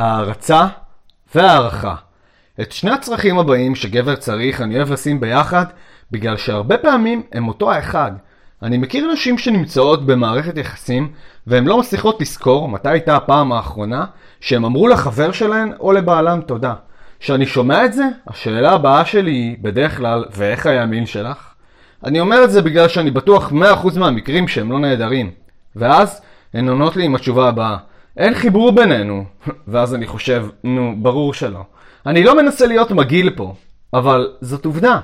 הערצה והערכה. את שני הצרכים הבאים שגבר צריך אני אוהב לשים ביחד, בגלל שהרבה פעמים הם אותו האחד. אני מכיר נשים שנמצאות במערכת יחסים, והן לא מצליחות לזכור מתי הייתה הפעם האחרונה שהן אמרו לחבר שלהן או לבעלם תודה. כשאני שומע את זה, השאלה הבאה שלי היא בדרך כלל, ואיך היה המין שלך? אני אומר את זה בגלל שאני בטוח 100% מהמקרים שהם לא נהדרים. ואז הן עונות לי עם התשובה הבאה, אין חיבור בינינו. ואז אני חושב, נו, ברור שלא. אני לא מנסה להיות מגעיל פה, אבל זאת עובדה.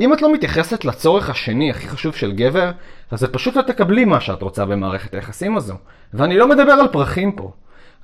אם את לא מתייחסת לצורך השני הכי חשוב של גבר, אז את פשוט לא תקבלי מה שאת רוצה במערכת היחסים הזו. ואני לא מדבר על פרחים פה.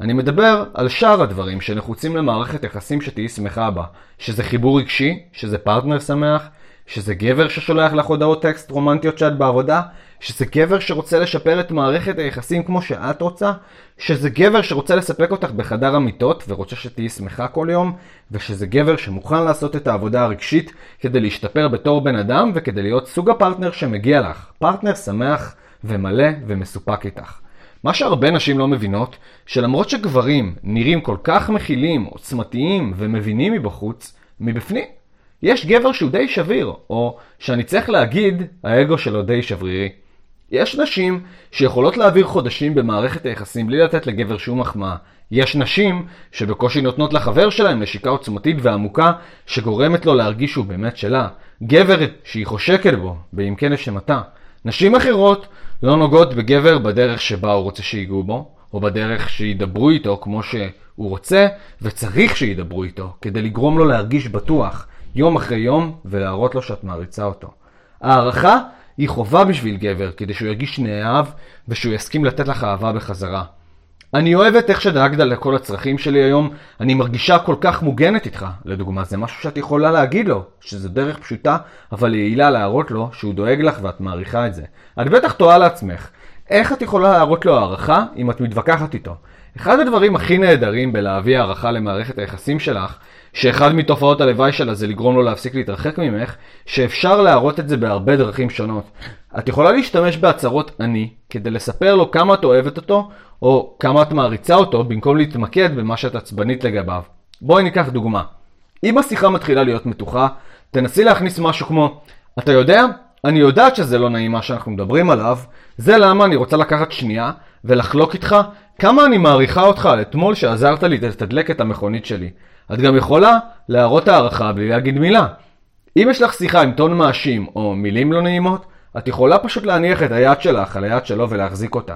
אני מדבר על שאר הדברים שנחוצים למערכת יחסים שתהיי שמחה בה. שזה חיבור רגשי, שזה פרטנר שמח, שזה גבר ששולח לך הודעות טקסט רומנטיות שאת בעבודה, שזה גבר שרוצה לשפר את מערכת היחסים כמו שאת רוצה, שזה גבר שרוצה לספק אותך בחדר המיטות ורוצה שתהיי שמחה כל יום, ושזה גבר שמוכן לעשות את העבודה הרגשית כדי להשתפר בתור בן אדם וכדי להיות סוג הפרטנר שמגיע לך. פרטנר שמח ומלא ומסופק איתך. מה שהרבה נשים לא מבינות, שלמרות שגברים נראים כל כך מכילים, עוצמתיים ומבינים מבחוץ, מבפנים יש גבר שהוא די שביר, או שאני צריך להגיד, האגו שלו די שברירי. יש נשים שיכולות להעביר חודשים במערכת היחסים בלי לתת לגבר שום מחמאה. יש נשים שבקושי נותנות לחבר שלהם נשיקה עוצמתית ועמוקה שגורמת לו להרגיש שהוא באמת שלה. גבר שהיא חושקת בו, באם כן לשמתה. נשים אחרות לא נוגעות בגבר בדרך שבה הוא רוצה שיגעו בו, או בדרך שידברו איתו כמו שהוא רוצה, וצריך שידברו איתו, כדי לגרום לו להרגיש בטוח. יום אחרי יום ולהראות לו שאת מעריצה אותו. הערכה היא חובה בשביל גבר, כדי שהוא ירגיש נאהב ושהוא יסכים לתת לך אהבה בחזרה. אני אוהבת איך שדאגת לכל הצרכים שלי היום, אני מרגישה כל כך מוגנת איתך. לדוגמה, זה משהו שאת יכולה להגיד לו, שזו דרך פשוטה, אבל יעילה להראות לו שהוא דואג לך ואת מעריכה את זה. את בטח תוהה לעצמך, איך את יכולה להראות לו הערכה אם את מתווכחת איתו? אחד הדברים הכי נהדרים בלהביא הערכה למערכת היחסים שלך, שאחד מתופעות הלוואי שלה זה לגרום לו להפסיק להתרחק ממך, שאפשר להראות את זה בהרבה דרכים שונות. את יכולה להשתמש בהצהרות אני, כדי לספר לו כמה את אוהבת אותו, או כמה את מעריצה אותו, במקום להתמקד במה שאת עצבנית לגביו. בואי ניקח דוגמה. אם השיחה מתחילה להיות מתוחה, תנסי להכניס משהו כמו, אתה יודע, אני יודעת שזה לא נעים מה שאנחנו מדברים עליו, זה למה אני רוצה לקחת שנייה ולחלוק איתך כמה אני מעריכה אותך על אתמול שעזרת לי לתדלק את המכונית שלי. את גם יכולה להראות הערכה בלי להגיד מילה. אם יש לך שיחה עם טון מאשים או מילים לא נעימות, את יכולה פשוט להניח את היד שלך על היד שלו ולהחזיק אותה.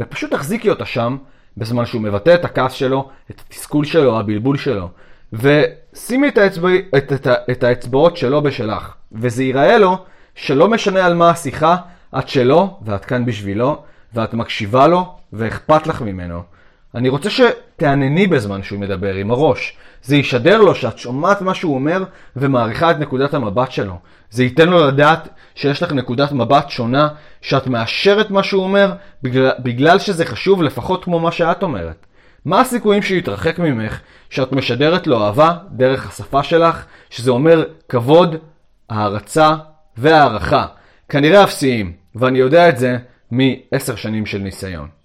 ופשוט תחזיקי אותה שם, בזמן שהוא מבטא את הכעס שלו, את התסכול שלו, הבלבול שלו. ושימי את, האצבע, את, את, את האצבעות שלו בשלך. וזה ייראה לו שלא משנה על מה השיחה, את שלו ואת כאן בשבילו, ואת מקשיבה לו ואכפת לך ממנו. אני רוצה שתענני בזמן שהוא מדבר עם הראש. זה ישדר לו שאת שומעת מה שהוא אומר ומעריכה את נקודת המבט שלו. זה ייתן לו לדעת שיש לך נקודת מבט שונה, שאת מאשרת מה שהוא אומר בגלל, בגלל שזה חשוב לפחות כמו מה שאת אומרת. מה הסיכויים שיתרחק ממך שאת משדרת לו אהבה דרך השפה שלך, שזה אומר כבוד, הערצה והערכה. כנראה אפסיים, ואני יודע את זה מעשר שנים של ניסיון.